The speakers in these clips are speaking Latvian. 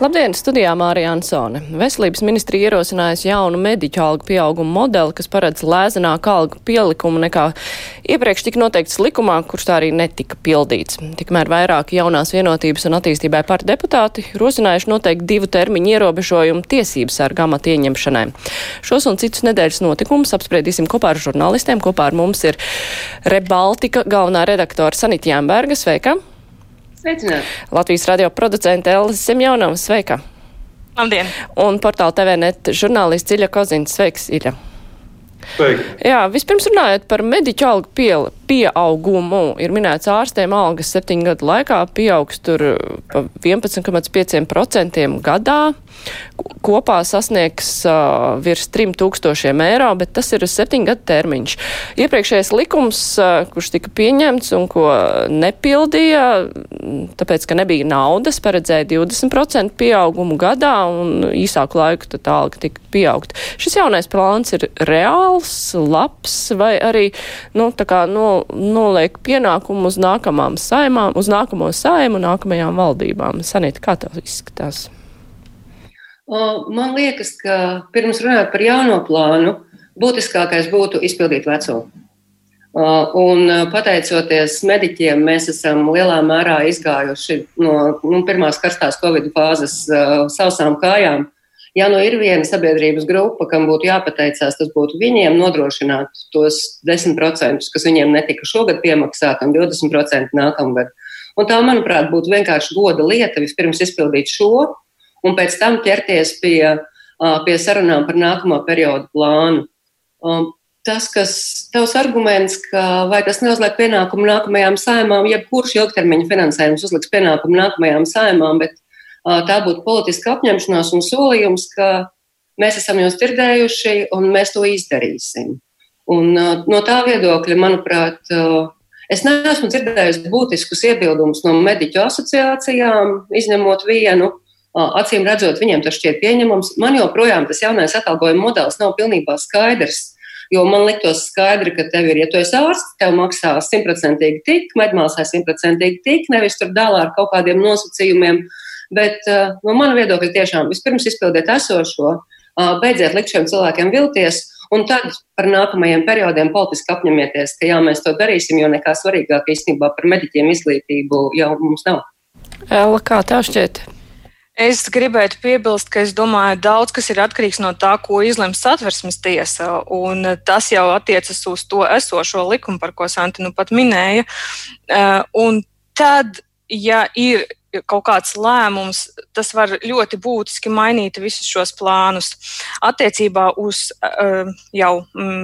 Labdien, studijā Mārija Ansone. Veselības ministrija ierosinājusi jaunu mediķu algu pieaugumu modeli, kas paredz lēzenāku algu pielikumu nekā iepriekš tika noteikts likumā, kurš tā arī netika pildīts. Tikmēr vairāk jaunās vienotības un attīstībai par deputāti rosinājuši noteikt divu termiņu ierobežojumu tiesības ar gamata ieņemšanai. Šos un citus nedēļas notikumus apspriedīsim kopā ar žurnālistiem. Kopā ar mums ir Rebaltika galvenā redaktora Sanita Jāmberga. Sveika! Sveicināt! Latvijas radio producente Elza Semjonova, sveika! Labdien! Un portāla TVNet žurnālists Iļa Kozins, sveiks, Iļa! Sveiki. Jā, vispirms runājot par mediķu algu pie, pieaugumu, ir minēts ārstiem algas septiņu gadu laikā pieaugs tur pa 11,5% gadā. Kopā sasniegs uh, virs 3000 eiro, bet tas ir septiņu gadu termiņš. Iepriekšējais likums, uh, kurš tika pieņemts un ko nepildīja, tāpēc, ka nebija naudas, paredzēja 20% pieaugumu gadā un īsāku laiku tad alga tika pieaugt. Šis jaunais plāns ir reāls, labs vai arī, nu, tā kā no, noliek pienākumu uz nākamām saimām, uz nākamo saimu, nākamajām valdībām. Sanīt, kā tas izskatās? Man liekas, ka pirms runāt par jauno plānu, būtiskākais būtu izpildīt veco. Un pateicoties mediķiem, mēs esam lielā mērā izgājuši no nu, pirmās karstās Covid fāzes sausām kājām. Ja nu ir viena sabiedrības grupa, kam būtu jāpateicās, tas būtu viņiem nodrošināt tos 10%, kas viņiem netika šogad piemaksāt, un 20% nākamgad. Un tā, manuprāt, būtu vienkārši goda lieta vispirms izpildīt šo, un pēc tam ķerties pie, pie sarunām par nākamo periodu plānu. Tas, kas tavs arguments, ka vai tas neuzliek pienākumu nākamajām saimām, jebkurš ilgtermiņa finansējums uzliks pienākumu nākamajām saimām, bet tā būtu politiska apņemšanās un solījums, ka mēs esam jūs dzirdējuši un mēs to izdarīsim. Un, no tā viedokļa, manuprāt, es neesmu dzirdējusi būtiskus iebildumus no mediķu asociācijām, izņemot vienu. Acīm redzot, viņiem tas šķiet pieņemams. Man joprojām tas jaunais atalgojuma modelis nav pilnībā skaidrs. Jo man liktos skaidri, ka tev ir, ja tu esi ārsts, tev maksā simtprocentīgi tik, medmāsai simtprocentīgi tik, nevis tur dālā ar kaut kādiem nosacījumiem. Bet no mana viedokļa tiešām vispirms izpildiet esošo, beidziet likt šiem cilvēkiem vilties, un tad par nākamajiem periodiem politiski apņemieties, ka jā, mēs to darīsim, jo nekā svarīgāk īstenībā par mediķiem izglītību jau mums nav. Ella, kā tev šķiet? Es gribētu piebilst, ka es domāju, daudz kas ir atkarīgs no tā, ko izlems satversmes tiesa, un tas jau attiecas uz to esošo likumu, par ko Santi nu pat minēja. Un tad, ja ir kaut kāds lēmums, tas var ļoti būtiski mainīt visus šos plānus. Attiecībā uz jau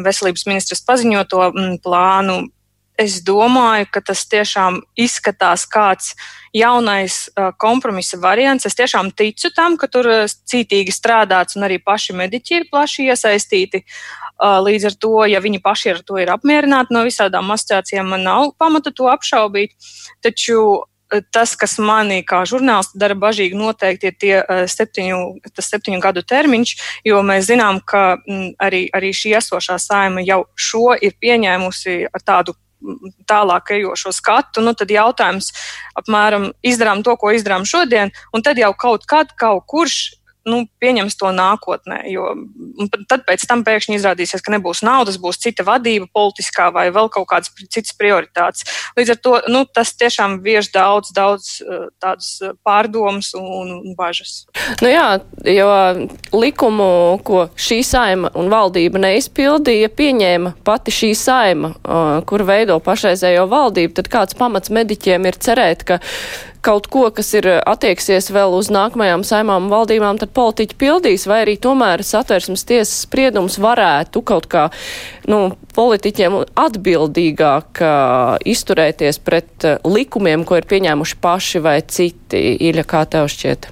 veselības ministras paziņoto plānu es domāju, ka tas tiešām izskatās kāds jaunais uh, kompromisa variants. Es tiešām ticu tam, ka tur cītīgi strādāts un arī paši mediķi ir plaši iesaistīti. Līdz ar to, ja viņi paši ar to ir apmierināti no visādām asociācijām, man nav pamata to apšaubīt. Taču tas, kas manī kā žurnālisti dara bažīgi, noteikti ir tie septiņu, tas septiņu gadu termiņš, jo mēs zinām, ka arī, arī šī esošā saima jau šo ir pieņēmusi ar tādu tālāk ejošo skatu, nu, tad jautājums apmēram izdarām to, ko izdarām šodien, un tad jau kaut kad kaut kurš nu, pieņems to nākotnē. Jo tad pēc tam pēkšņi izrādīsies, ka nebūs naudas, būs cita vadība, politiskā vai vēl kaut kādas citas prioritātes. Līdz ar to nu, tas tiešām vieš daudz, daudz eh, tādas eh, pārdomas un, un bažas. Nu jā, jo likumu, ko šī saima un valdība neizpildīja, pieņēma pati šī saima, uh, kur veido pašreizējo valdību, tad kāds pamats mediķiem ir cerēt, ka kaut ko, kas ir eh, attieksies vēl uz nākamajām saimām valdībām, tad politiķi pildīs, vai arī tomēr satversmes tiesas spriedums varētu kaut kā, nu, politiķiem atbildīgāk uh, izturēties pret uh, likumiem, ko ir pieņēmuši paši vai citi. Īļa, kā tev šķiet?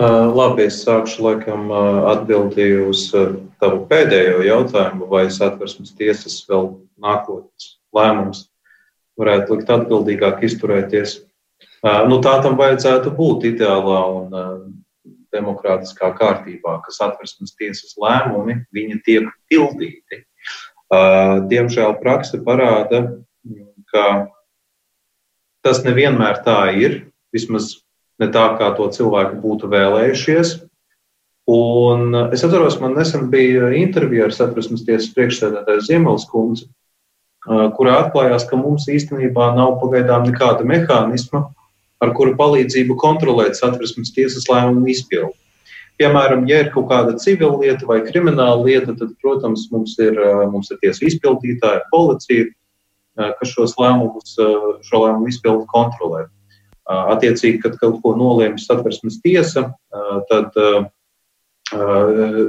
Uh, labi, es sākšu laikam atbildīju uz uh, tavu pēdējo jautājumu, vai satversmes tiesas vēl nākotnes lēmums varētu likt atbildīgāk izturēties Nu, tā tam vajadzētu būt ideālā un demokrātiskā kārtībā, ka satversmes tiesas lēmumi tiek pildīti. Diemžēl praksa parāda, ka tas nevienmēr tā ir, vismaz ne tā, kā to cilvēki būtu vēlējušies. Un es atceros, man nesen bija intervija ar satversmes tiesas priekšsēdētāju Ziemeļs kundzi, kurā atklājās, ka mums īstenībā nav pagaidām nekāda mehānisma, ar kuru palīdzību kontrolēt satversmes tiesas lēmumu izpildi. Piemēram, ja ir kaut kāda civila lieta vai krimināla lieta, tad, protams, mums ir, mums ir tiesa izpildītāja, policija, kas šos lēmumus, šo lēmumu izpildi kontrolē. Attiecīgi, kad kaut ko nolēma satversmes tiesa, tad,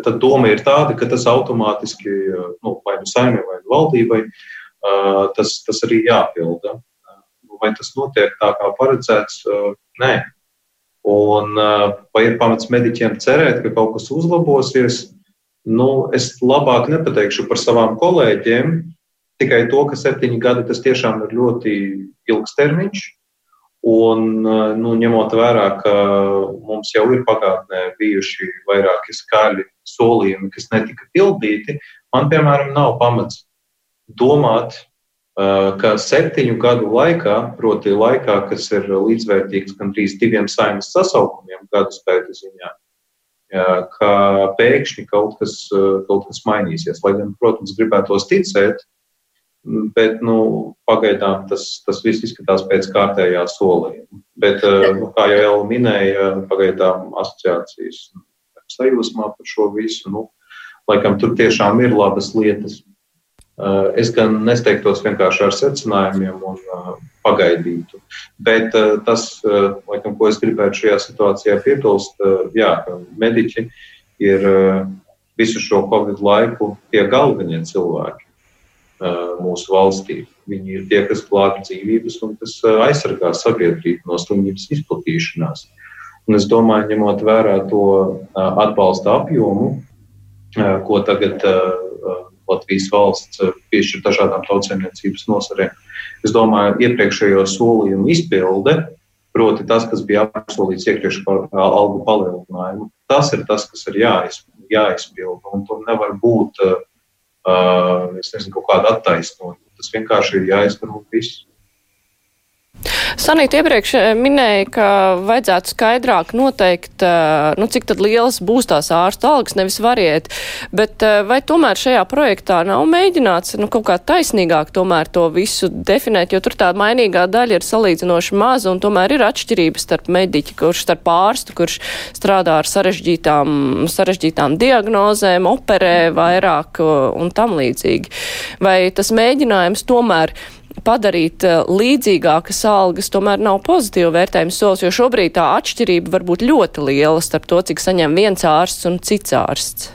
tad doma ir tāda, ka tas automātiski nu, vai nu saimē vai nu valdībai tas, tas arī jāpilda. Vai tas notiek tā, kā paredzēts? Nē. Un vai ir pamats mediķiem cerēt, ka kaut kas uzlabosies? Nu, es labāk nepateikšu par savām kolēģiem, tikai to, ka septiņi gadi tas tiešām ir ļoti ilgs termiņš. Un, nu, ņemot vērā, ka mums jau ir pagātnē bijuši vairāki skaļi solījumi, kas netika pildīti, man, piemēram, nav pamats domāt, ka septiņu gadu laikā, proti, laikā, kas ir līdzvērtīgs gandrīz diviem saimnes sasaukumiem, gadu skaita ziņā, ka pēkšņi kaut kas, kaut kas mainīsies. Lai gan, protams, gribētos ticēt, bet nu, pagaidām tas, tas viss izskatās pēc kārtējā solījuma. Bet, nu, kā jau Ela minēja, pagaidām asociācijas sajūsmā par šo visu, nu, laikam tur tiešām ir labas lietas. Eh, es gan nesteigtos vienkārši ar secinājumiem un eh, pagaidītu. Bet eh, tas, laikam, ko es gribētu šajā situācijā piebilst, jā, ka mediķi ir visu šo Covid laiku tie galvenie cilvēki mūsu valstī. Viņi ir tie, kas glābj dzīvības un kas aizsargā sabiedrību no slimības izplatīšanās. Un es domāju, ņemot vērā to atbalsta apjomu, ko tagad Latvijas valsts piešķir dažādām tautsēmniecības nozarēm. Es domāju, iepriekšējo solījumu izpilde, proti tas, kas bija apsolīts iepriekš par algu palielinājumu, tas ir tas, kas ir jāizpilda. Un tur nevar būt uh, nezinu, kaut kāda attaisnojuma. Tas vienkārši ir un viss. Sanīt iepriekš eh, minēja, ka vajadzētu skaidrāk noteikt, eh, nu, cik lielas būs tās ārsta algas, nevis variet, bet eh, vai tomēr šajā projektā nav mēģināts, nu, kaut kā taisnīgāk to visu definēt, jo tur tā mainīgā daļa ir salīdzinoši maza un tomēr ir atšķirības starp mediķi, kurš starp ārstu, kurš strādā ar sarežģītām, sarežģītām diagnozēm, operē vairāk un tam līdzīgi. Vai tas mēģinājums tomēr padarīt eh, līdzīgākas algas tomēr nav pozitīva vērtējuma solis, jo šobrīd tā atšķirība var būt ļoti liela starp to, cik saņem viens ārsts un cits ārsts.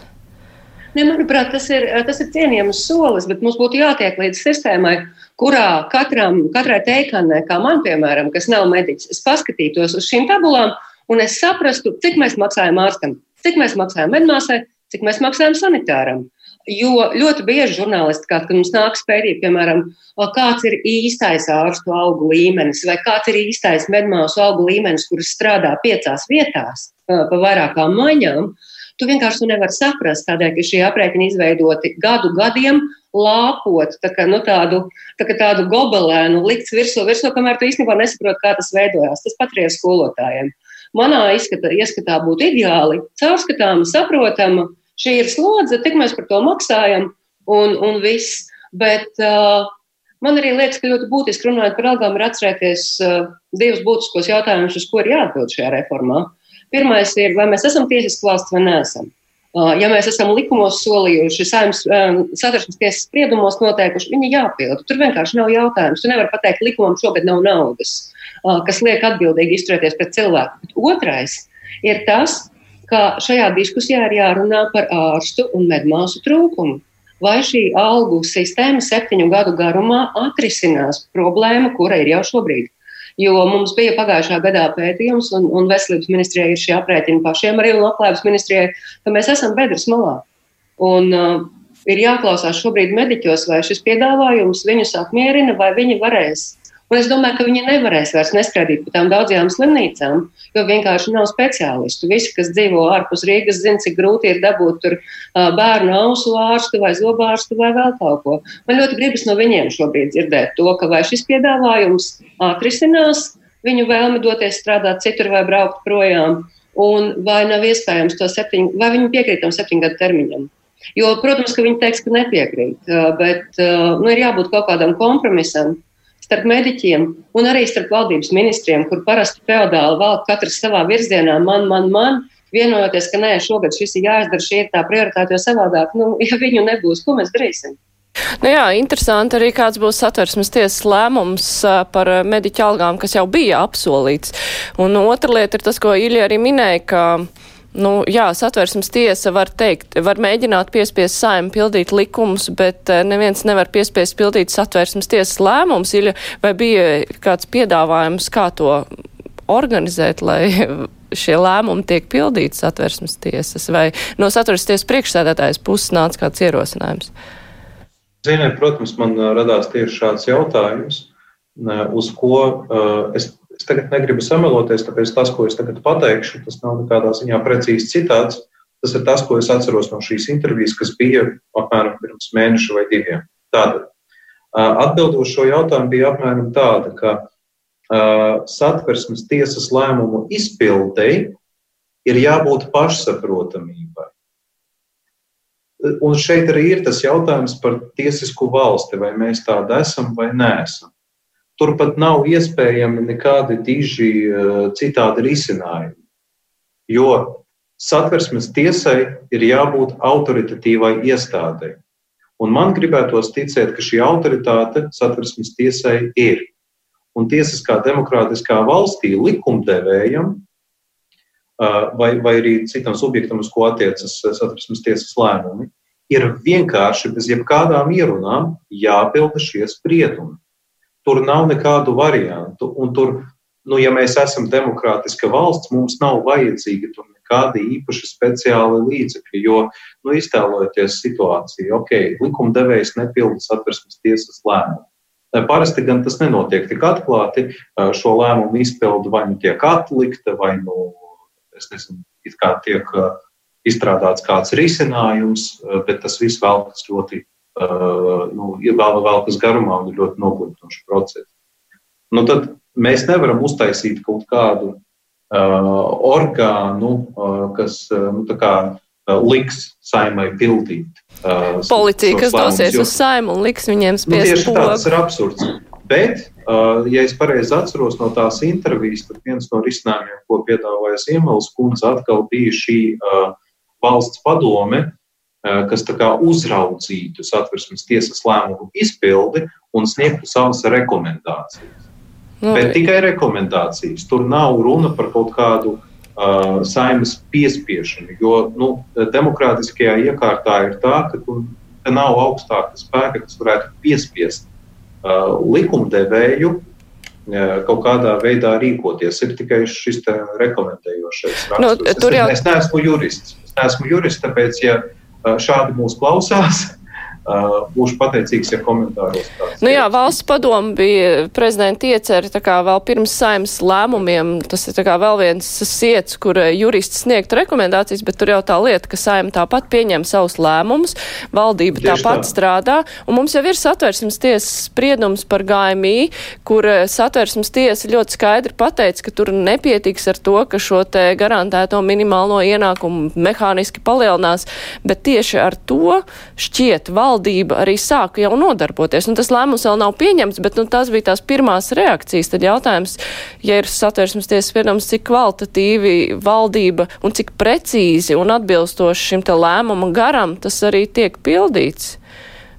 Ne, manuprāt, tas ir, tas ir cienījams solis, bet mums būtu jātiek līdz sistēmai, kurā katram, katrai teikanai, kā man, piemēram, kas nav mediķis, es paskatītos uz šīm tabulām un es saprastu, cik mēs maksājam ārstam, cik mēs maksājam medmāsai, cik mēs maksājam sanitāram. Jo ļoti bieži žurnālisti, kad mums nāk pētīt, piemēram, kāds ir īstais ārstu algu līmenis vai kāds ir īstais medmāsu algu līmenis, kuras strādā piecās vietās pa vairākām maiņām, tu vienkārši nevari saprast, tādēļ, ka šie aprēķini izveidoti gadu gadiem, lāpot tā kā, nu, tādu, tā kā tādu gobelēnu, likts virsū, virsū, kamēr tu īstenībā nesaproti, kā tas veidojās. Tas pat ar skolotājiem. Manā izskatā, ieskatā būtu ideāli, caurskatāma, saprotama šī ir slodze, tik mēs par to maksājam, un, un viss. Bet uh, man arī liekas, ka ļoti būtiski runājot par algām, ir atcerēties uh, divus būtiskos jautājumus, uz ko ir jāatbild šajā reformā. Pirmais ir, vai mēs esam tiesiski valsts vai neesam. Uh, ja mēs esam likumos solījuši, saimnes um, satversmes tiesas spriedumos noteikuši, viņi jāpilda. Tur vienkārši nav jautājums. Tu nevari pateikt, likumam šogad nav naudas, uh, kas liek atbildīgi izturēties pret cilvēku. Bet otrais ir tas, ka šajā diskusijā ir jārunā par ārstu un medmāsu trūkumu. Vai šī algu sistēma septiņu gadu garumā atrisinās problēmu, kura ir jau šobrīd? Jo mums bija pagājušā gadā pētījums, un, un veselības ministrijai ir šie aprēķini pašiem arī, labklājības ministrijai, ka mēs esam bedres malā. Un, uh, ir jāklausās šobrīd mediķos, vai šis piedāvājums viņus apmierina, vai viņi varēs Un es domāju, ka viņi nevarēs vairs neskraidīt pa tām daudzajām slimnīcām, jo vienkārši nav speciālistu. Visi, kas dzīvo ārpus Rīgas, zina, cik grūti ir dabūt tur bērnu ausu ārstu vai zobārstu vai vēl kaut ko. Man ļoti gribas no viņiem šobrīd dzirdēt to, ka vai šis piedāvājums atrisinās viņu vēlmi doties strādāt citur vai braukt projām, un vai nav iespējams to septiņu, vai viņi piekrīt tam septiņu gadu termiņam. Jo, protams, ka viņi teiks, ka nepiekrīt, bet nu, ir jābūt kaut kādam kompromisam starp mediķiem un arī starp valdības ministriem, kur parasti feudāli valda katrs savā virzienā, man, man, man, vienojoties, ka nē, šogad šis ir jāizdara, šī ir tā prioritāte, jo savādāk, nu, ja viņu nebūs, ko mēs darīsim? Nu jā, interesanti arī kāds būs satversmes tiesas lēmums par mediķu algām, kas jau bija apsolīts. Un otra lieta ir tas, ko Ilja arī minēja, ka Nu, jā, satversmes tiesa var teikt, var mēģināt piespiest saimnu pildīt likumus, bet eh, neviens nevar piespiest pildīt satversmes tiesas lēmums. Vai bija kāds piedāvājums, kā to organizēt, lai šie lēmumi tiek pildīti satversmes tiesas, vai no satversmes tiesas priekšsēdētājas puses nāca kāds ierosinājums? Ziniet, protams, man uh, radās tieši šāds jautājums, uz ko uh, es Es tagad negribu sameloties, tāpēc tas, ko es tagad pateikšu, tas nav nekādā ziņā precīzi citāts. Tas ir tas, ko es atceros no šīs intervijas, kas bija apmēram pirms mēneša vai diviem. Tātad, atbildot uz šo jautājumu, bija apmēram tāda, ka uh, satversmes tiesas lēmumu izpildēji ir jābūt pašsaprotamībai. Un šeit arī ir tas jautājums par tiesisku valsti, vai mēs tāda esam vai neesam. Turpat nav iespējami nekādi diži eh, citādi risinājumi. Jo satversmes tiesai ir jābūt autoritatīvai iestādei. Un man gribētos ticēt, ka šī autoritāte satversmes tiesai ir. Un tiesiskā demokrātiskā valstī likumdevējam eh, vai, vai arī citam subjektam, uz ko attiecas satversmes tiesas lēmumi, ir vienkārši bez jebkādām ierunām jāpilda šie spriedumi. Tur nav nekādu variantu. Un tur, nu, ja mēs esam demokrātiska valsts, mums nav vajadzīgi tur nekādi īpaši speciāli līdzekļi. Jo, nu, iztēlojieties situāciju, ok, likumdevējs nepilda satversmes tiesas lēmumu. Parasti gan tas nenotiek tik atklāti. Šo lēmumu izpildu vai nu tiek atlikta, vai nu, nezinu, tiek izstrādāts kāds risinājums, bet tas viss velkas ļoti nu, vēl, vēl kas garumā un ir ļoti nogludinošs process. Nu, tad mēs nevaram uztaisīt kaut kādu uh, orgānu, uh, kas uh, nu, kā, uh, liks saimai pildīt. Uh, Policija, kas dosies jo, uz saimu un liks viņiem spiest. Nu, tieši tā, tas ir absurds. Bet, uh, ja es pareizi atceros no tās intervijas, tad viens no risinājumiem, ko piedāvāja Ziemelis kundze, atkal bija šī uh, valsts padome, Eh, kas uzraudzītu satversmes tiesas lēmumu izpildi un sniegtu savas rekomendācijas. Nu, Bet tikai rekomendācijas. Tur nav runa par kaut kādu uh, saimas piespiešanu, jo nu, demokrātiskajā iekārtā ir tā, ka tu, te nav augstāka spēka, kas varētu piespiest uh, likumdevēju uh, kaut kādā veidā rīkoties. Ir tikai šis rekomendējošais nu, raksturs. Nu, jau... es, es neesmu jurists. Es neesmu jurists, tāpēc, ja šādi mūs klausās. Būšu pateicīgs, ja komentāros tāds. Nu jā, valsts padomu bija prezidenta ieceri tā kā vēl pirms saimas lēmumiem. Tas ir tā kā vēl viens siets, kur jurists sniegt rekomendācijas, bet tur jau tā lieta, ka saima tāpat pieņem savus lēmumus, valdība Tieši tāpat tā. strādā. Un mums jau ir satversmes tiesas spriedums par GMI, kur satversmes tiesa ļoti skaidri pateica, ka tur nepietiks ar to, ka šo te garantēto minimālo ienākumu mehāniski palielinās, bet tieši ar to šķiet valdība valdība arī sāka jau nodarboties. Un tas lēmums vēl nav pieņemts, bet nu, tās bija tās pirmās reakcijas. Tad jautājums, ja ir satversmes tiesas spriedums, cik kvalitatīvi valdība un cik precīzi un atbilstoši šim te lēmuma garam tas arī tiek pildīts.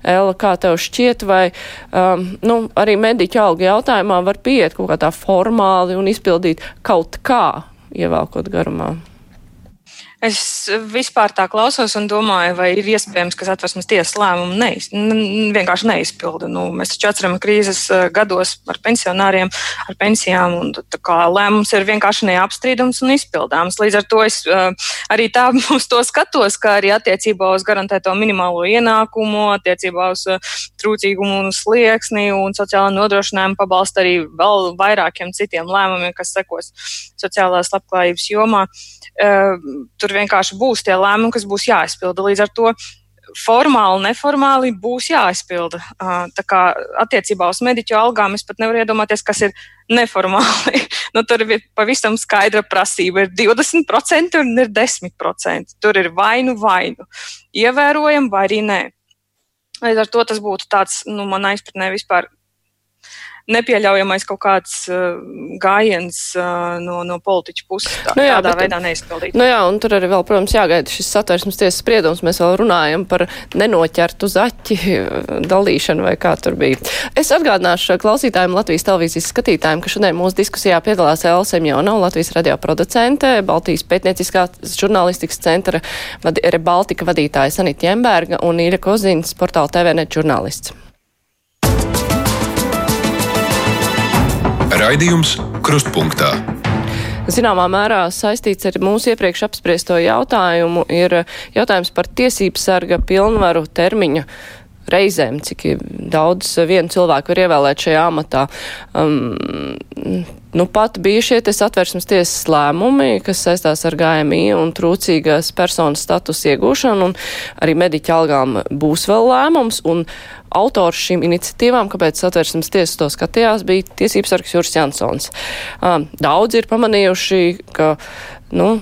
Ela, kā tev šķiet, vai um, nu, arī mediķu algu jautājumā var pieiet kaut kā tā formāli un izpildīt kaut kā, ievēlkot garumā? Es vispār tā klausos un domāju, vai ir iespējams, ka satversmes tiesas lēmumu neiz, vienkārši neizpilda. Nu, mēs taču atceramies krīzes eh, gados ar pensionāriem, ar pensijām, un lēmums ir vienkārši neapstrīdams un izpildāms. Līdz ar to es eh, arī tā uz to skatos, kā arī attiecībā uz garantēto minimālo ienākumu, attiecībā uz eh, trūcīgumu un slieksni un sociālā nodrošinājuma pabalstu arī vēl vairākiem citiem lēmumiem, kas sekos sociālās labklājības jomā. Tur tur vienkārši būs tie lēmumi, kas būs jāizpilda. Līdz ar to formāli, neformāli būs jāizpilda. Tā kā attiecībā uz mediķu algām es pat nevaru iedomāties, kas ir neformāli. nu, tur ir pavisam skaidra prasība. Ir 20% un ir 10%. Tur ir vainu vainu. Ievērojam vai arī nē. Līdz ar to tas būtu tāds, nu, manā izpratnē vispār nepieļaujamais kaut kāds uh, gājiens uh, no, no politiķu puses. Tā, nu jā, tādā bet, veidā neizpildīt. Nu jā, un tur arī vēl, protams, jāgaida šis satversmes tiesas spriedums. Mēs vēl runājam par nenoķertu zaķi dalīšanu vai kā tur bija. Es atgādināšu klausītājiem Latvijas televīzijas skatītājiem, ka šodien mūsu diskusijā piedalās Elsa Semjona, Latvijas radio producente, Baltijas pētnieciskā žurnālistikas centra Rebaltika vadītāja Sanita Jemberga un Īļa Kozins, portāla TVNet žurnālists. Raidījums Krustpunktā. Zināmā mērā saistīts ar mūsu iepriekš apspriesto jautājumu ir jautājums par tiesības sarga pilnvaru termiņu reizēm, cik daudz vienu cilvēku var ievēlēt šajā amatā. Um, nu, pat bija šie satversmes tiesas lēmumi, kas saistās ar GMI un trūcīgas personas status iegūšanu, un arī mediķa algām būs vēl lēmums, autors šīm iniciatīvām, kāpēc satversmes tiesas to skatījās, bija tiesības sargs Juris Jansons. Daudz ir pamanījuši, ka, nu,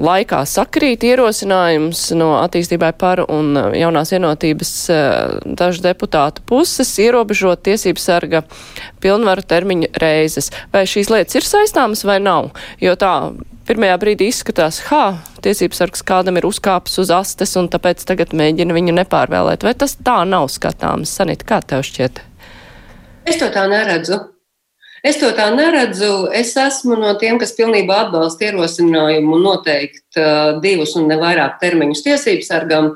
laikā sakrīt ierosinājums no attīstībai par un uh, jaunās vienotības uh, dažu deputātu puses ierobežot tiesības sarga pilnvaru termiņu reizes. Vai šīs lietas ir saistāmas vai nav? Jo tā pirmajā brīdī izskatās, ha, tiesības sargs kādam ir uzkāpis uz astes un tāpēc tagad mēģina viņu nepārvēlēt. Vai tas tā nav skatāms? Sanit, kā tev šķiet? Es to tā neredzu. Es to tā neredzu. Es esmu no tiem, kas pilnībā atbalsta ierosinājumu noteikt uh, divus un ne vairāk termiņus tiesību sargam.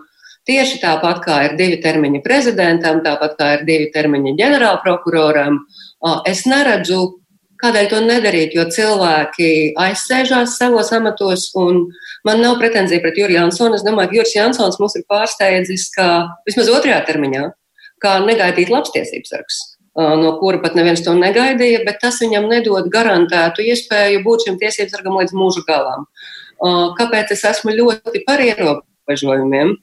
Tieši tāpat kā ir divi termiņi prezidentam, tāpat kā ir divi termiņi ģenerālprokuroram. Uh, es neredzu, kādēļ to nedarīt, jo cilvēki aizsēžās savos amatos, man nav pretenzija pret Juriju Jansonu. Es domāju, ka Juris Jansons mums ir pārsteidzis, ka vismaz otrajā termiņā, kā negaidīt labs tiesības sargs no kura pat neviens to negaidīja, bet tas viņam nedod garantētu iespēju būt šim tiesības sargam līdz mūža galam. Kāpēc es esmu ļoti par ierobežojumiem?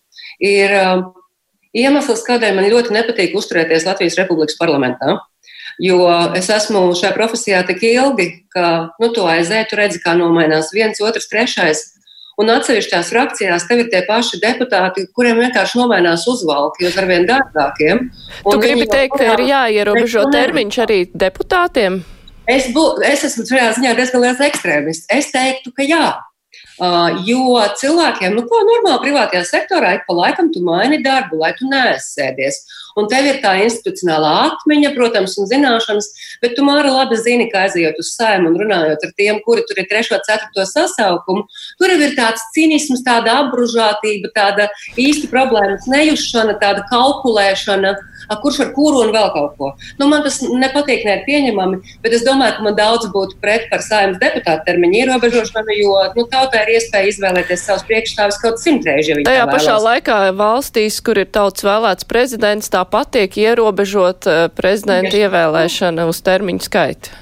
Ir iemesls, kādēļ man ļoti nepatīk uzturēties Latvijas Republikas parlamentā. Jo es esmu šajā profesijā tik ilgi, ka nu, to aizēju, tu redzi, kā nomainās viens, otrs, trešais. Un atsevišķās frakcijās tev ir tie paši deputāti, kuriem vienkārši nomainās uzvalki, jo ar vien dārgākiem. Tu gribi teikt, ka ir jāierobežo termiņš arī deputātiem? Es, bū, es esmu šajā ziņā diezgan liels ekstrēmists. Es teiktu, ka jā. Uh, jo cilvēkiem, nu, ko normāli privātajā sektorā, ik pa laikam tu maini darbu, lai tu neaizsēdies. Un tev ir tā institucionālā atmiņa, protams, un zināšanas, bet tu māra labi zini, ka aizejot uz sēmu un runājot ar tiem, kuri tur ir trešo, ceturto sasaukumu, tur jau ir tāds cinisms, tāda apbružātība, tāda īsti problēmas nejūšana, tāda kalkulēšana, kurš ar kuru un vēl kaut ko. Nu, man tas nepatīk, ne ir pieņemami, bet es domāju, ka man daudz būtu pret par saimnes deputātu termiņu ierobežošanu, jo nu, tautai ir iespēja izvēlēties savus priekšstāvis kaut simtreiz. Ja Tajā pašā laikā valstīs, kur ir tauts vēlēts prezidents, tā tāpat tiek ierobežot eh, prezidenta ievēlēšana uz termiņu skaitu.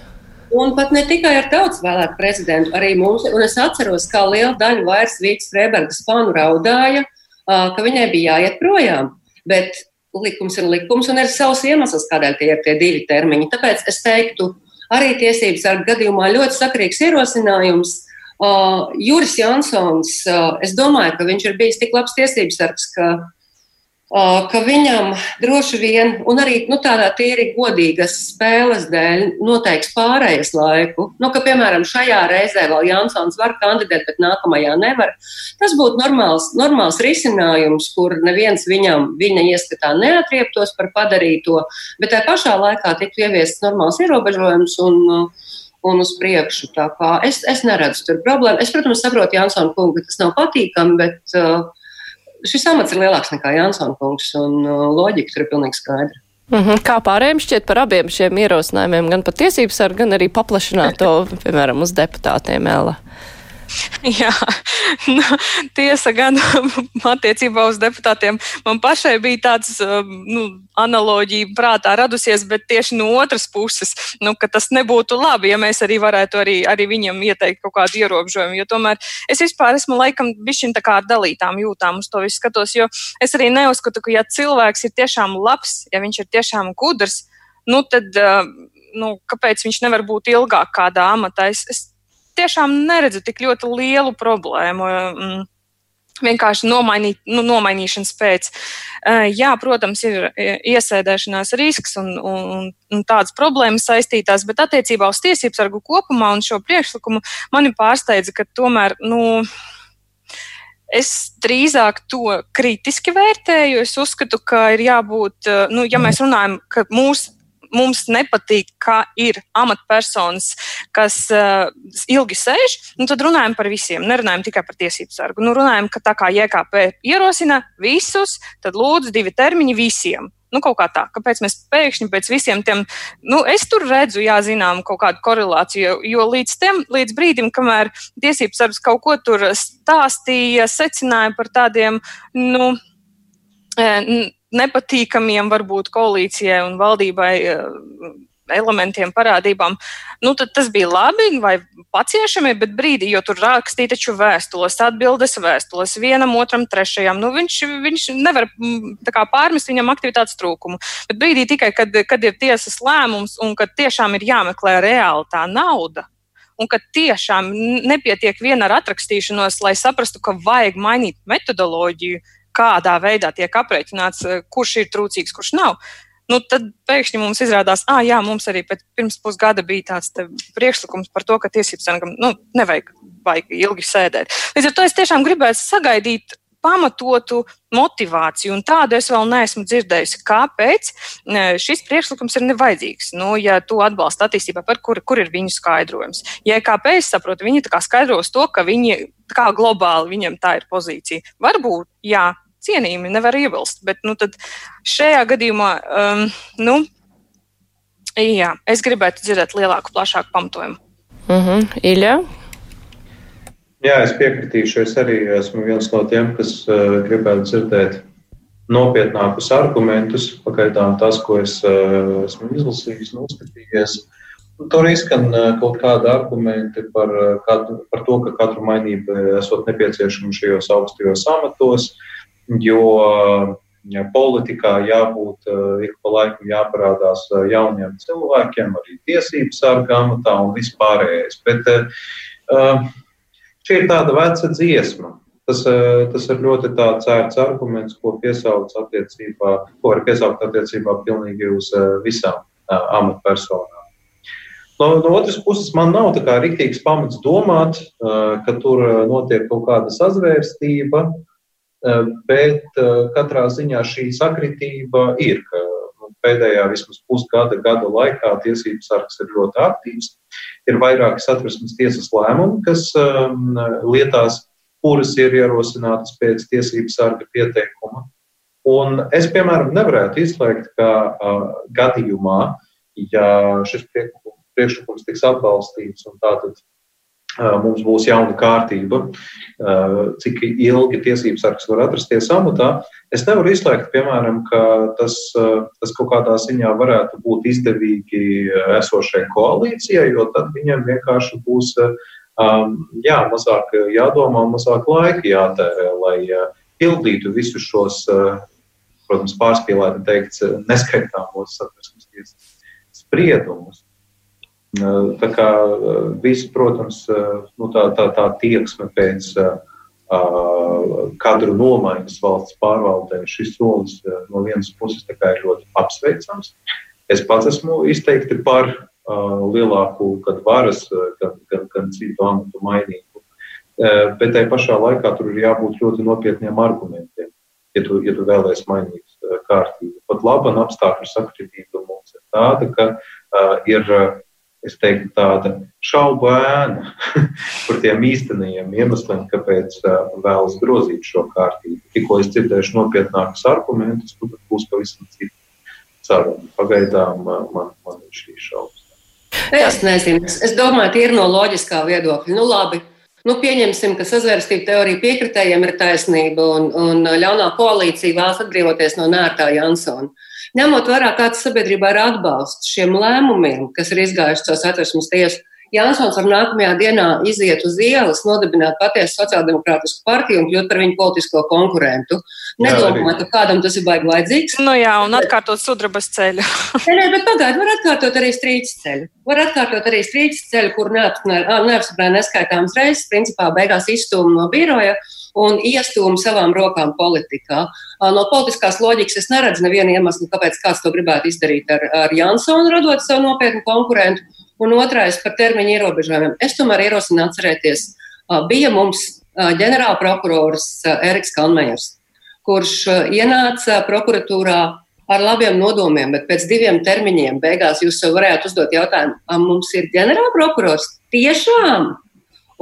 Un pat ne tikai ar tautas vēlētu prezidentu, arī mums, un es atceros, kā liela daļa vairs Vītas Freibergas fanu raudāja, ka viņai bija jāiet projām. Bet likums ir likums un ir savs iemesls, kādēļ tie ir tie divi termiņi. Tāpēc es teiktu, arī tiesības ar gadījumā ļoti sakrīgs ierosinājums. Uh, Juris Jansons, uh, es domāju, ka viņš ir bijis tik labs tiesības sargs, ka ka viņam droši vien, un arī nu, tādā tīri godīgas spēles dēļ, noteiks pārējais laiku. Nu, ka, piemēram, šajā reizē vēl Jansons var kandidēt, bet nākamajā nevar. Tas būtu normāls, normāls risinājums, kur neviens viņam, viņa ieskatā neatrieptos par padarīto, bet tajā pašā laikā tiktu ieviests normāls ierobežojums. Un, un uz priekšu. Es, es neredzu tur problēmu. Es, protams, saprotu Jansonu kungu, ka tas nav patīkami, bet uh, šis amats ir lielāks nekā Jansona kungs, un uh, loģika tur ir pilnīgi skaidra. Mm -hmm. Kā pārējiem šķiet par abiem šiem ierosinājumiem, gan par tiesības sargu, gan arī paplašināt to, piemēram, uz deputātiem Ēla? Jā, nu, tiesa gan attiecībā uz deputātiem. Man pašai bija tāds um, nu, analoģija prātā radusies, bet tieši no otras puses, nu, ka tas nebūtu labi, ja mēs arī varētu arī, arī viņam ieteikt kaut kādu ierobežojumu. Jo tomēr es vispār esmu laikam bišķiņ tā kā ar dalītām jūtām uz to visu skatos, jo es arī neuzskatu, ka ja cilvēks ir tiešām labs, ja viņš ir tiešām gudrs, nu tad, uh, nu, kāpēc viņš nevar būt ilgāk kādā amatā? Es, es tiešām neredzu tik ļoti lielu problēmu. Mm, vienkārši nomainīt, nu, nomainīšanas pēc. Uh, jā, protams, ir iesēdēšanās risks un, un, un tādas problēmas saistītās, bet attiecībā uz tiesību sargu kopumā un šo priekšlikumu mani pārsteidza, ka tomēr, nu, Es drīzāk to kritiski vērtēju. Es uzskatu, ka ir jābūt, nu, ja mēs runājam, ka mūsu mums nepatīk, ka ir amatpersonas, kas uh, ilgi sēž, nu, tad runājam par visiem. Nerunājam tikai par tiesību sargu. Nu, runājam, ka tā kā JKP ierosina visus, tad lūdzu divi termiņi visiem. Nu, kaut kā tā, kāpēc mēs pēkšņi pēc visiem tiem, nu, es tur redzu, jā, zinām, kaut kādu korelāciju, jo līdz, tem, līdz brīdim, kamēr tiesības sargs kaut ko tur stāstīja, secināja par tādiem, nu, nepatīkamiem varbūt koalīcijai un valdībai eh, elementiem, parādībām, nu, tas bija labi vai paciešami, bet brīdī, jo tur rakstīja taču vēstules, atbildes vēstules vienam, otram, trešajam. Nu, viņš, viņš nevar mm, kā, pārmest viņam aktivitātes trūkumu. Bet brīdī tikai, kad, kad ir tiesas lēmums un kad tiešām ir jāmeklē reāli tā nauda. Un ka tiešām nepietiek viena ar atrakstīšanos, lai saprastu, ka vajag mainīt metodoloģiju, kādā veidā tiek aprēķināts, eh, kurš ir trūcīgs, kurš nav. Nu, tad pēkšņi mums izrādās, ah, jā, mums arī pirms pusgada bija tāds priekšlikums par to, ka tiesības sargam nu, nevajag ilgi sēdēt. Līdz ar to es tiešām gribētu sagaidīt pamatotu motivāciju, un tādu es vēl neesmu dzirdējusi. Kāpēc šis priekšlikums ir nevajadzīgs? Nu, ja tu atbalsti attīstībā, par kur, kur ir viņu skaidrojums? Ja kāpēc, saprotu, viņi skaidros to, ka viņi kā globāli viņiem tā ir pozīcija. Varbūt, jā, cienījami, nevar iebilst. Bet nu, šajā gadījumā, um, nu, jā, es gribētu dzirdēt lielāku, plašāku pamatojumu. Uh mhm. -huh. Ilja? Jā, es piekritīšu. Es arī esmu viens no tiem, kas uh, gribētu dzirdēt nopietnākus argumentus. Pagaidām tas, ko es uh, esmu izlasījis nu, tur izskan uh, kaut kādi argumenti par, uh, katru, par to, ka katru mainību esot nepieciešama šajos augstajos amatos. Uh, jo ja politikā jābūt eh, ik pa laikam jāparādās eh, jauniem cilvēkiem, arī tiesību sargām un vispārējais. Bet uh, šī ir tāda veca dziesma. Tas, tas ir ļoti tāds ērts arguments, ko attiecībā, ko var piesaukt attiecībā pilnīgi uz visām amatpersonām. No, no otras puses, man nav tā kā rīktīgs pamats domāt, ka tur notiek kaut kāda sazvērstība, uh, Eh, bet eh, katrā ziņā šī sakritība ir. Nu, pēdējā vismaz pusgada, gada laikā tiesības sargs ir ļoti aktīvs. Ir vairāki satversmes tiesas lēmumi, kas um, lietās, kuras ir ierosinātas pēc tiesības sarga pieteikuma. Un es, piemēram, nevarētu izslēgt, ka uh, gadījumā, ja šis priekšlikums tiks atbalstīts un tātad mums būs jauna kārtība, cik ilgi tiesības sargs var atrasties amatā. Es nevaru izslēgt, piemēram, ka tas, tas kaut kādā ziņā varētu būt izdevīgi esošai koalīcijai, jo tad viņiem vienkārši būs jā, mazāk jādomā mazāk laika jātērē, lai pildītu visus šos, protams, pārspīlēti teikt, neskaitāmos satversmes tiesas spriedumus. Tā kā viss, protams, nu, tā, tā, tā tieksme pēc kadru nomaiņas valsts pārvaldē, šis solis no vienas puses ir ļoti apsveicams. Es pats esmu izteikti par lielāku gan varas, gan, gan, gan citu amatu mainību. Bet tajā pašā laikā tur ir jābūt ļoti nopietniem argumentiem, ja tu, ja tu vēlēsies mainīt kārtību. Pat laba apstākļu sakritība mums ir tāda, ka uh, ir es teiktu, tāda šaubu ēna par tiem īstenajiem iemesliem, kāpēc vēlas grozīt šo kārtību. Tikko es dzirdēšu nopietnākus argumentus, tad būs pavisam cita saruna. Pagaidām man, man ir šī šaubas. Es nezinu, es domāju, tie ir no loģiskā viedokļa. Nu, labi, Nu, pieņemsim, ka sazvērstību teorija piekritējiem ir taisnība un, un ļaunā koalīcija vēlas atbrīvoties no nērtā Jansona. Ņemot vērā, kāds sabiedrībā ir atbalsts šiem lēmumiem, kas ir izgājuši caur satversmes tiesu, Jansons var nākamajā dienā iziet uz ielas, nodibināt patiesu sociāldemokrātisku partiju un kļūt par viņu politisko konkurentu. Nedomāju, ka kādam tas ir baigi vajadzīgs. Nu jā, un atkārtot sudrabas ceļu. nē, nē, bet pagaidi, var atkārtot arī strīdus ceļu. Var atkārtot arī strīdus ceļu, kur neapstiprināja neskaitāmas reizes, principā beigās izstūma no biroja un iestūma savām rokām politikā. No politiskās loģikas es neredzu nevienu iemeslu, kāpēc kāds to gribētu izdarīt ar, ar Jansonu, radot savu nopietnu konkurentu. Un otrais par termiņu ierobežojumiem. Es tomēr ierosinu atcerēties, bija mums ģenerālprokurors Eriks Kalmējers, kurš ienāca prokuratūrā ar labiem nodomiem, bet pēc diviem termiņiem beigās jūs varētu uzdot jautājumu, mums ir ģenerālprokurors tiešām?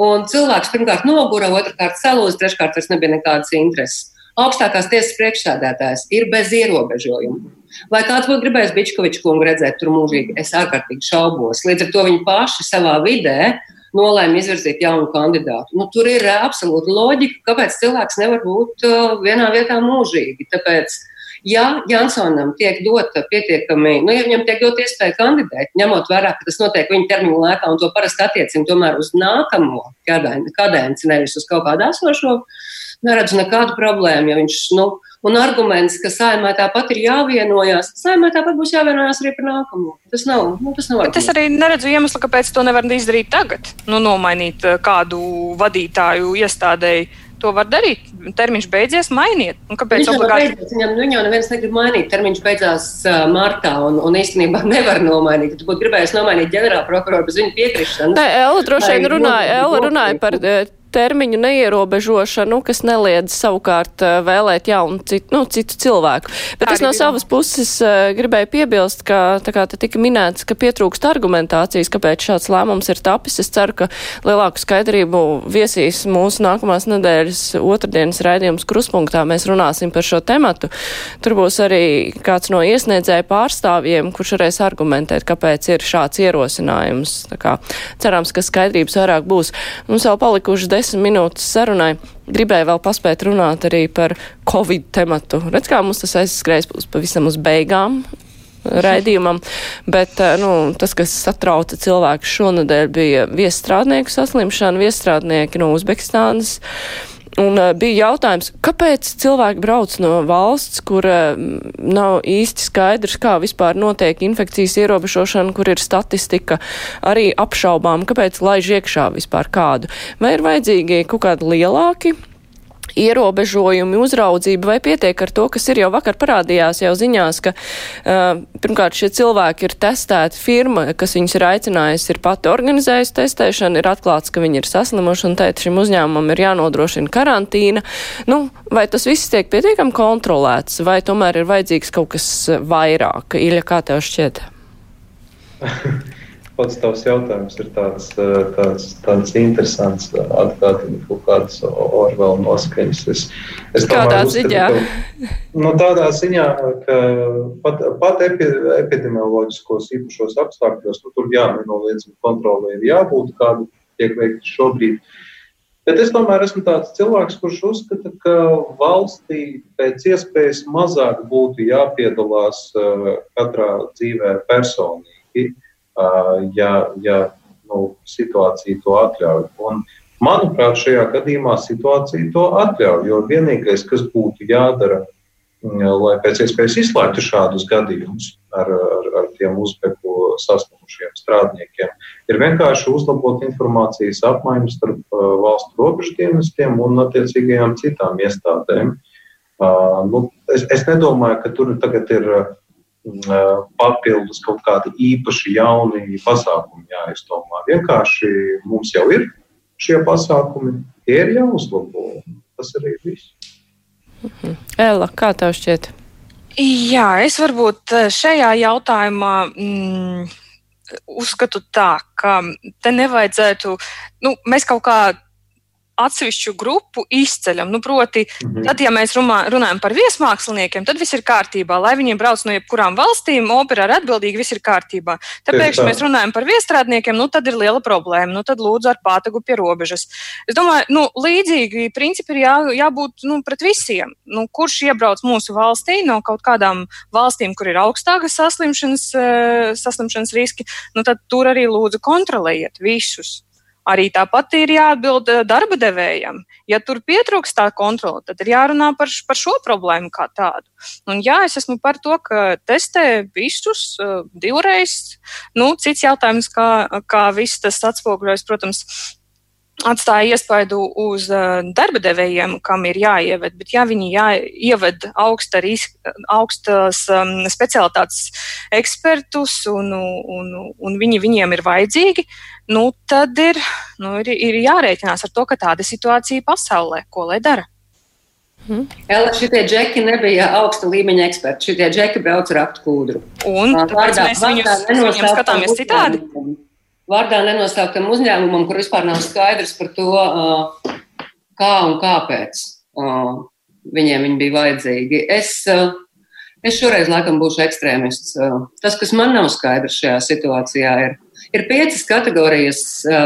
Un cilvēks pirmkārt nogura, otrkārt salūza, treškārt vairs nebija nekādas intereses. Augstākās tiesas priekšsēdētājs ir bez ierobežojumu. Vai kāds būtu gribējis Bičkoviču kungu redzēt tur mūžīgi? Es ārkārtīgi šaubos. Līdz ar to viņi paši savā vidē nolēma izvirzīt jaunu kandidātu. Nu, tur ir absolūta loģika, kāpēc cilvēks nevar būt uh, vienā vietā mūžīgi. Tāpēc, ja Jansonam tiek dota pietiekami, nu, ja viņam tiek dot iespēja kandidēt, ņemot vērā, ka tas notiek viņa termiņa laikā, un to parasti attiecina tomēr uz nākamo kadenci, nevis uz kaut kādu esošo, neredzu nekādu problēmu. Ja viņš, nu, un arguments, ka saimē tāpat ir jāvienojās, saimē tāpat būs jāvienojās arī par nākamo. Tas nav. Nu, tas nav Bet es arī neredzu iemeslu, kāpēc to nevar izdarīt tagad. Nu, nomainīt eh, kādu vadītāju iestādēji. To var darīt. Termiņš beidzies, mainiet. Un kāpēc viņš obligāti... beidzies? Viņam, nu, viņam neviens negrib mainīt. Termiņš beidzās uh, martā, un, un īstenībā nevar nomainīt. Tu būtu gribējis nomainīt ģenerālprokuroru bez viņa piekrišanas. Tā Ella droši vien runāja, Ella runāja par termiņu neierobežošanu, kas neliedz savukārt eh, vēlēt jaunu citu, nu, citu cilvēku. Bet Arī es no savas puses uh, gribēju piebilst, ka tā kā te tika minēts, ka pietrūkst argumentācijas, kāpēc šāds lēmums ir tapis. Es ceru, ka lielāku skaidrību viesīs mūsu nākamās nedēļas otrdienas raidījums kruspunktā. Mēs runāsim par šo tematu. Tur būs arī kāds no iesniedzēju pārstāvjiem, kurš varēs argumentēt, kāpēc ir šāds ierosinājums. Tā kā cerams, ka skaidrības vairāk būs. Mums vēl palikuši desmit minūtes sarunai. Gribēju vēl paspēt runāt arī par Covid tematu. Redz, kā mums tas aizskrēs pavisam uz beigām raidījumam, bet eh, nu, tas, kas satrauca cilvēku šonadēļ, bija viestrādnieku saslimšana, viestrādnieki no Uzbekistānas. Un uh, bija jautājums, kāpēc cilvēki brauc no valsts, kur uh, nav īsti skaidrs, kā vispār notiek infekcijas ierobežošana, kur ir statistika arī apšaubām, kāpēc laiž iekšā vispār kādu. Vai ir vajadzīgi kaut kādi lielāki ierobežojumi, uzraudzība, vai pietiek ar to, kas ir jau vakar parādījās jau ziņās, ka uh, pirmkārt šie cilvēki ir testēti, firma, kas viņus ir aicinājusi, ir pati organizējusi testēšanu, ir atklāts, ka viņi ir saslimuši un teikt, šim uzņēmumam ir jānodrošina karantīna. Nu, vai tas viss tiek pietiekami kontrolēts, vai tomēr ir vajadzīgs kaut kas vairāk? Iļa, kā tev šķiet? pats tavs jautājums ir tāds, eh, tāds, tāds interesants, atgādina kaut kādas Orwell noskaņas. Es, es Kādā ziņā? Ka, nu, tādā ziņā, ka pat, pat epi, epidemioloģiskos īpašos apstākļos, nu, tur jānoliedzami kontrolē ir jābūt, kādu tiek veikti šobrīd. Bet es tomēr esmu tāds cilvēks, kurš uzskata, ka valstī pēc iespējas mazāk būtu jāpiedalās uh, katrā dzīvē personīgi. Ja, ja nu, situācija to atļauj. Un, manuprāt, šajā gadījumā situācija to atļauj. Jo vienīgais, kas būtu jādara, lai pēc iespējas izslēgtu šādus gadījumus ar, ar, ar tiem uzbeku sasniegšiem strādniekiem, ir vienkārši uzlabot informācijas apmaiņu starp valstu robežu dienestiem un attiecīgajām citām iestādēm. Uh, nu, es, es nedomāju, ka tur tagad ir papildus kaut kādi īpaši jauni pasākumi jāizdomā. Vienkārši mums jau ir šie pasākumi, tie ir jāuzlabo. Tas arī ir viss. Ella, kā tev šķiet? Jā, es varbūt šajā jautājumā mm, uzskatu tā, ka te nevajadzētu, nu, mēs kaut kā atsevišķu grupu izceļam. Nu, proti, mhm. tad, ja mēs runā, runājam par viesmāksliniekiem, tad viss ir kārtībā. Lai viņi brauc no jebkurām valstīm, opera ir atbildīga, viss ir kārtībā. Tāpēc, ja mēs runājam par viestrādniekiem, nu, tad ir liela problēma. Nu, tad lūdzu ar pātagu pie robežas. Es domāju, nu, līdzīgi principi ir jā, jābūt nu, pret visiem. Nu, kurš iebrauc mūsu valstī no kaut kādām valstīm, kur ir augstākas saslimšanas, eh, saslimšanas riski, nu, tad tur arī lūdzu kontrolējiet visus. Arī tāpat ir jāatbild eh, darba devējam. Ja tur pietrūkst tā kontrole, tad ir jārunā par, par šo problēmu kā tādu. Un jā, es esmu par to, ka testē visus uh, divreiz. Nu, cits jautājums, kā, kā viss tas atspoguļojas, protams, atstāja iespaidu uz uh, darba devējiem, kam ir jāieved, bet ja viņi jāieved augsta riska, augstas um, specialitātes ekspertus un, un, un viņi viņiem ir vajadzīgi, nu, tad ir, nu, ir, ir jārēķinās ar to, ka tāda situācija pasaulē, ko lai dara. Hmm. Ella, šitie džeki nebija augsta līmeņa eksperti. Šitie džeki brauc ar aktu kūdru. Un tāpēc mēs viņus, viņus skatāmies citādi. Uzņēmumu vārdā nenosauktam uzņēmumam, kur vispār nav skaidrs par to, kā un kāpēc viņiem viņi bija vajadzīgi. Es, es šoreiz laikam būšu ekstrēmists. Tas, kas man nav skaidrs šajā situācijā, ir, ir piecas kategorijas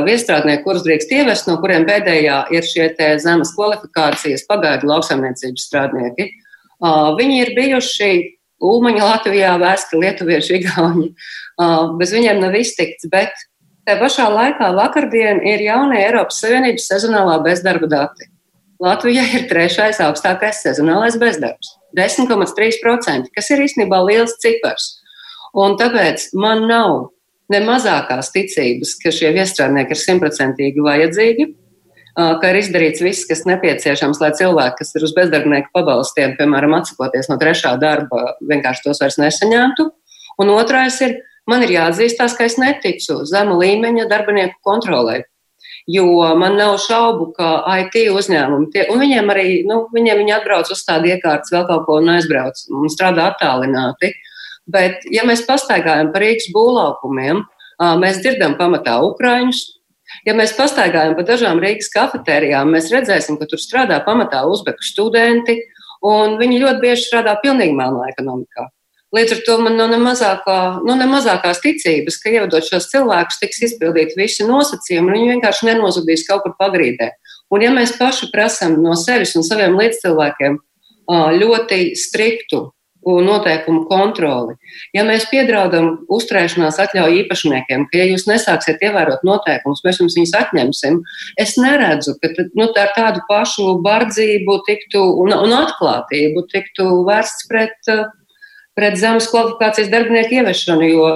viestrādnieku, kurus drīkst ievest, no kuriem pēdējā ir šie zemes kvalifikācijas pagaidu lauksaimniecības strādnieki. Viņi ir bijuši Ulmaņa Latvijā, vēsti lietuvieši, igauņi. Bez viņiem nav iztikts, bet Tā pašā laikā vakardien ir jaunie Eiropas Savienības sezonālā bezdarba dati. Latvijā ir trešais augstākais sezonālais bezdarbs - 10,3%, kas ir īstenībā liels cipars. Un tāpēc man nav ne mazākās ticības, ka šie viestrādnieki ir simtprocentīgi vajadzīgi, ka ir izdarīts viss, kas nepieciešams, lai cilvēki, kas ir uz bezdarbnieku pabalstiem, piemēram, atsakoties no trešā darba, vienkārši tos vairs nesaņemtu. Un otrais ir, man ir jāatzīstās, ka es neticu zemu līmeņa darbinieku kontrolē. Jo man nav šaubu, ka IT uzņēmumi, tie, un viņiem arī, nu, viņiem viņi atbrauc uz tādu iekārtas, vēl kaut ko un aizbrauc un strādā attālināti. Bet, ja mēs pastaigājam par Rīgas būvlaukumiem, mēs dzirdam pamatā Ukraiņus. Ja mēs pastaigājam pa dažām Rīgas kafetērijām, mēs redzēsim, ka tur strādā pamatā uzbeku studenti, un viņi ļoti bieži strādā pilnīgi melnā ekonomikā. Līdz ar to man nav ne, mazākā, nu, ne mazākās ticības, ka ievedot šos cilvēkus, tiks izpildīti visi nosacījumi, un viņi vienkārši nenozudīs kaut kur pagrīdē. Un ja mēs paši prasam no sevis un saviem līdzcilvēkiem ļoti striktu noteikumu kontroli. Ja mēs piedraudam uzturēšanās atļauju īpašniekiem, ka, ja jūs nesāksiet ievērot noteikumus, mēs jums viņus atņemsim, es neredzu, ka nu, ar tādu pašu bardzību tiktu, un, un atklātību tiktu vērsts pret pret zemes kvalifikācijas darbinieku ieviešanu, jo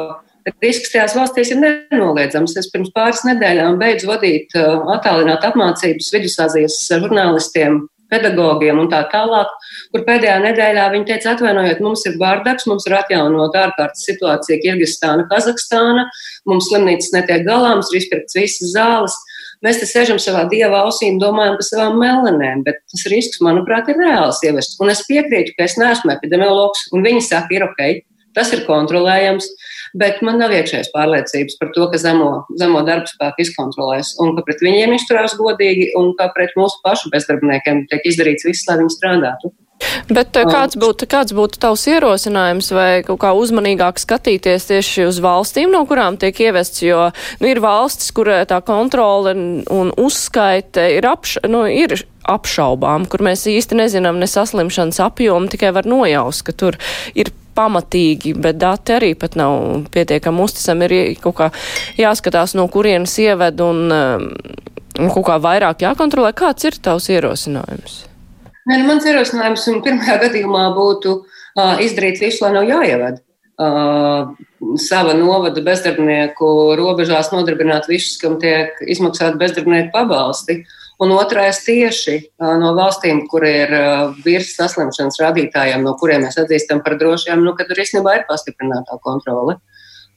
risks tajās valstīs ir nenoliedzams. Es pirms pāris nedēļām beidzu vadīt uh, attālināt apmācības Vidusāzijas žurnālistiem, pedagogiem un tā tālāk, kur pēdējā nedēļā viņi teica, atvainojiet, mums ir bārdaks, mums ir atjaunot ārkārtas situācija Kirgistāna, Kazahstāna, mums slimnīcas netiek galā, mums ir izpirkts visas zāles. Mēs te sēžam savā dieva ausī un domājam par savām melenēm, bet tas risks, manuprāt, ir reāls ievests. Un es piekrītu, ka es neesmu epidemiologs, un viņi saka, ir ok, tas ir kontrolējams, bet man nav iekšējas pārliecības par to, ka zemo, zemo darbu spēku izkontrolēs un ka pret viņiem izturās godīgi un ka pret mūsu pašu bezdarbniekiem tiek izdarīts viss, lai viņi strādātu. Bet eh, kāds būtu, kāds būtu tavs ierosinājums vai kaut kā uzmanīgāk skatīties tieši uz valstīm, no kurām tiek ievests, jo nu, ir valstis, kur eh, tā kontrole un uzskaite ir, apš, nu, ir apšaubām, kur mēs īsti nezinām ne saslimšanas apjomu, tikai var nojaust, ka tur ir pamatīgi, bet dati arī pat nav pietiekami uzticami. Ir kaut kā jāskatās, no kurienes ieved un, um, un kaut kā vairāk jākontrolē. Kāds ir tavs ierosinājums? Nē, nu, mans ierosinājums pirmajā gadījumā būtu uh, izdarīt visu, lai nav jāievada. Uh, sava novada bezdarbnieku robežās nodarbināt visus, kam tiek izmaksāti bezdarbnieku pabalsti. Un otrais tieši uh, no valstīm, kur ir uh, virs saslimšanas rādītājiem, no kuriem mēs atzīstam par drošiem, nu, ka tur īstenībā ir pastiprinātā kontrole.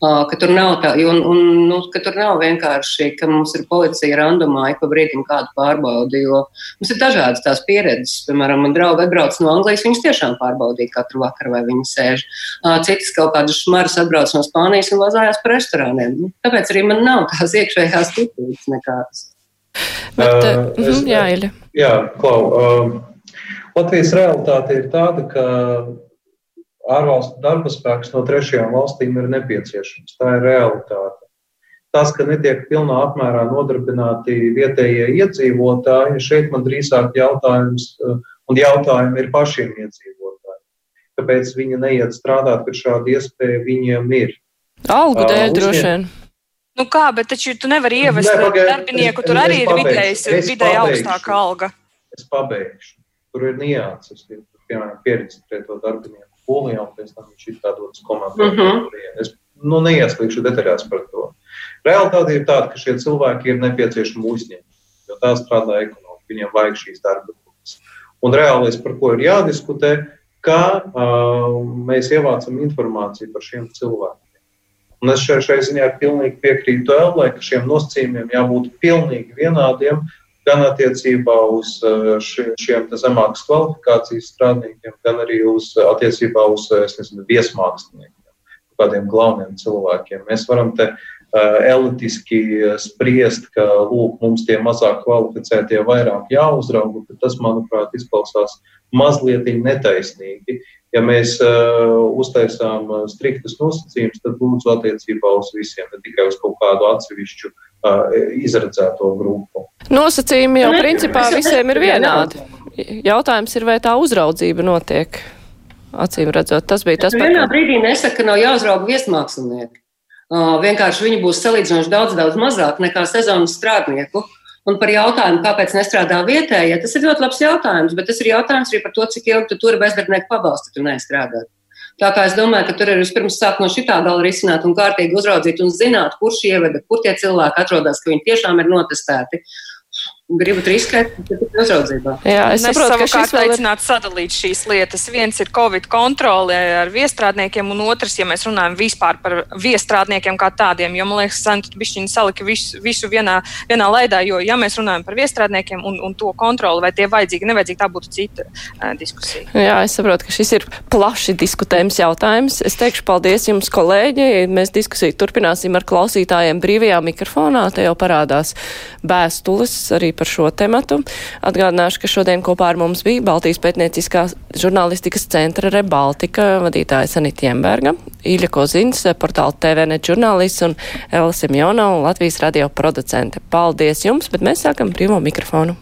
Ka tur nav tā, un, un, nu, ka tur nav vienkārši, ka mums ir policija randumā, ik pa brīdim kādu pārbaudi, jo mums ir dažādas tās pieredzes. Piemēram, man draugi atbrauc no Anglijas, viņas tiešām pārbaudīja katru vakaru, vai viņi sēž. Citas kaut kādas šmaras atbrauc no Spānijas un vazājās par restorāniem. Nu, tāpēc arī man nav tās iekšējās stipības nekādas. Bet, uh, uh, es, jā, Iļa. Jā, Klau. Uh, Latvijas realitāte ir tāda, ka ārvalstu darba spēks no trešajām valstīm ir nepieciešams. Tā ir realitāte. Tas, ka netiek pilnā apmērā nodarbināti vietējie iedzīvotāji, šeit man drīzāk jautājums, eh, un jautājumi ir pašiem iedzīvotājiem. Kāpēc viņi neiet strādāt, kad šāda iespēja viņiem ir? Algu dēļ droši vien. Nu kā, bet taču tu nevari ievest ne, pagai, darbinieku, tur es, arī es ir vidējs, vidēji augstāka alga. Es pabeigšu. Tur ir nianses, piemēram, pieredzēt to darbinieku polijā, un pēc tam viņš ir dodas komandā. Mm -hmm. Es nu, neieslīgšu detaļās par to. Realitāte ir tāda, ka šie cilvēki ir nepieciešami uzņēmumi, jo tā strādā ekonomika, viņiem vajag šīs darba grupas. Un reālais, par ko ir jādiskutē, kā uh, mēs ievācam informāciju par šiem cilvēkiem. Un es šai, šai ziņā pilnīgi piekrītu Elai, ka šiem nosacījumiem jābūt pilnīgi vienādiem, gan attiecībā uz eh, šiem zemākas kvalifikācijas strādniekiem, gan arī uz, eh, attiecībā uz eh, nezinu, viesmāksliniekiem, kādiem galveniem cilvēkiem. Mēs varam te elitiski spriest, ka lūk, mums tie mazāk kvalificētie vairāk jāuzrauga, bet tas, manuprāt, izklausās mazliet netaisnīgi. Ja mēs uh, uztaisām striktus nosacījumus, tad lūdzu attiecībā uz visiem, ne tikai uz kaut kādu atsevišķu uh, izredzēto grupu. Nosacījumi jau principā visiem ir vienādi. Jautājums ir, vai tā uzraudzība notiek. Acīm redzot, tas bija tas, kas. Vienā brīdī nesaka, ka nav jāuzrauga viesmākslinieki. Uh, vienkārši viņi būs salīdzinoši daudz, daudz mazāk nekā sezonas strādnieku. Un par jautājumu, kāpēc nestrādā vietējie, ja tas ir ļoti labs jautājums, bet tas ir jautājums arī par to, cik ilgi tu tur bezdarbnieku pabalstu tu nestrādāt. Tā kā es domāju, ka tur ir vispirms sāk no šitā gala risināt un kārtīgi uzraudzīt un zināt, kurš ieveda, kur tie cilvēki atrodas, ka viņi tiešām ir notestēti gribat riskēt, tad ir uzraudzībā. Jā, es saprotu, ka šis vēl aicināt sadalīt šīs lietas. Viens ir Covid kontrole ar viestrādniekiem, un otrs, ja mēs runājam vispār par viestrādniekiem kā tādiem, jo, man liekas, Santa bišķiņa salika visu, visu vienā, vienā laidā, jo, ja mēs runājam par viestrādniekiem un, un to kontroli, vai tie vajadzīgi, nevajadzīgi, tā būtu cita uh, diskusija. Jā, es saprotu, ka šis ir plaši diskutējums jautājums. Es teikšu paldies jums, kolēģi. Mēs diskusiju turpināsim ar klausītājiem brīvajā mikrofonā. Te jau parādās bēstules arī par šo tematu. Atgādināšu, ka šodien kopā ar mums bija Baltijas pētnieciskā žurnālistikas centra Rebaltika vadītāja Sanita Jemberga, Īļa Kozins, portāla TVNet žurnālists un Ela Simjona un Latvijas radio producente. Paldies jums, bet mēs sākam brīvo mikrofonu.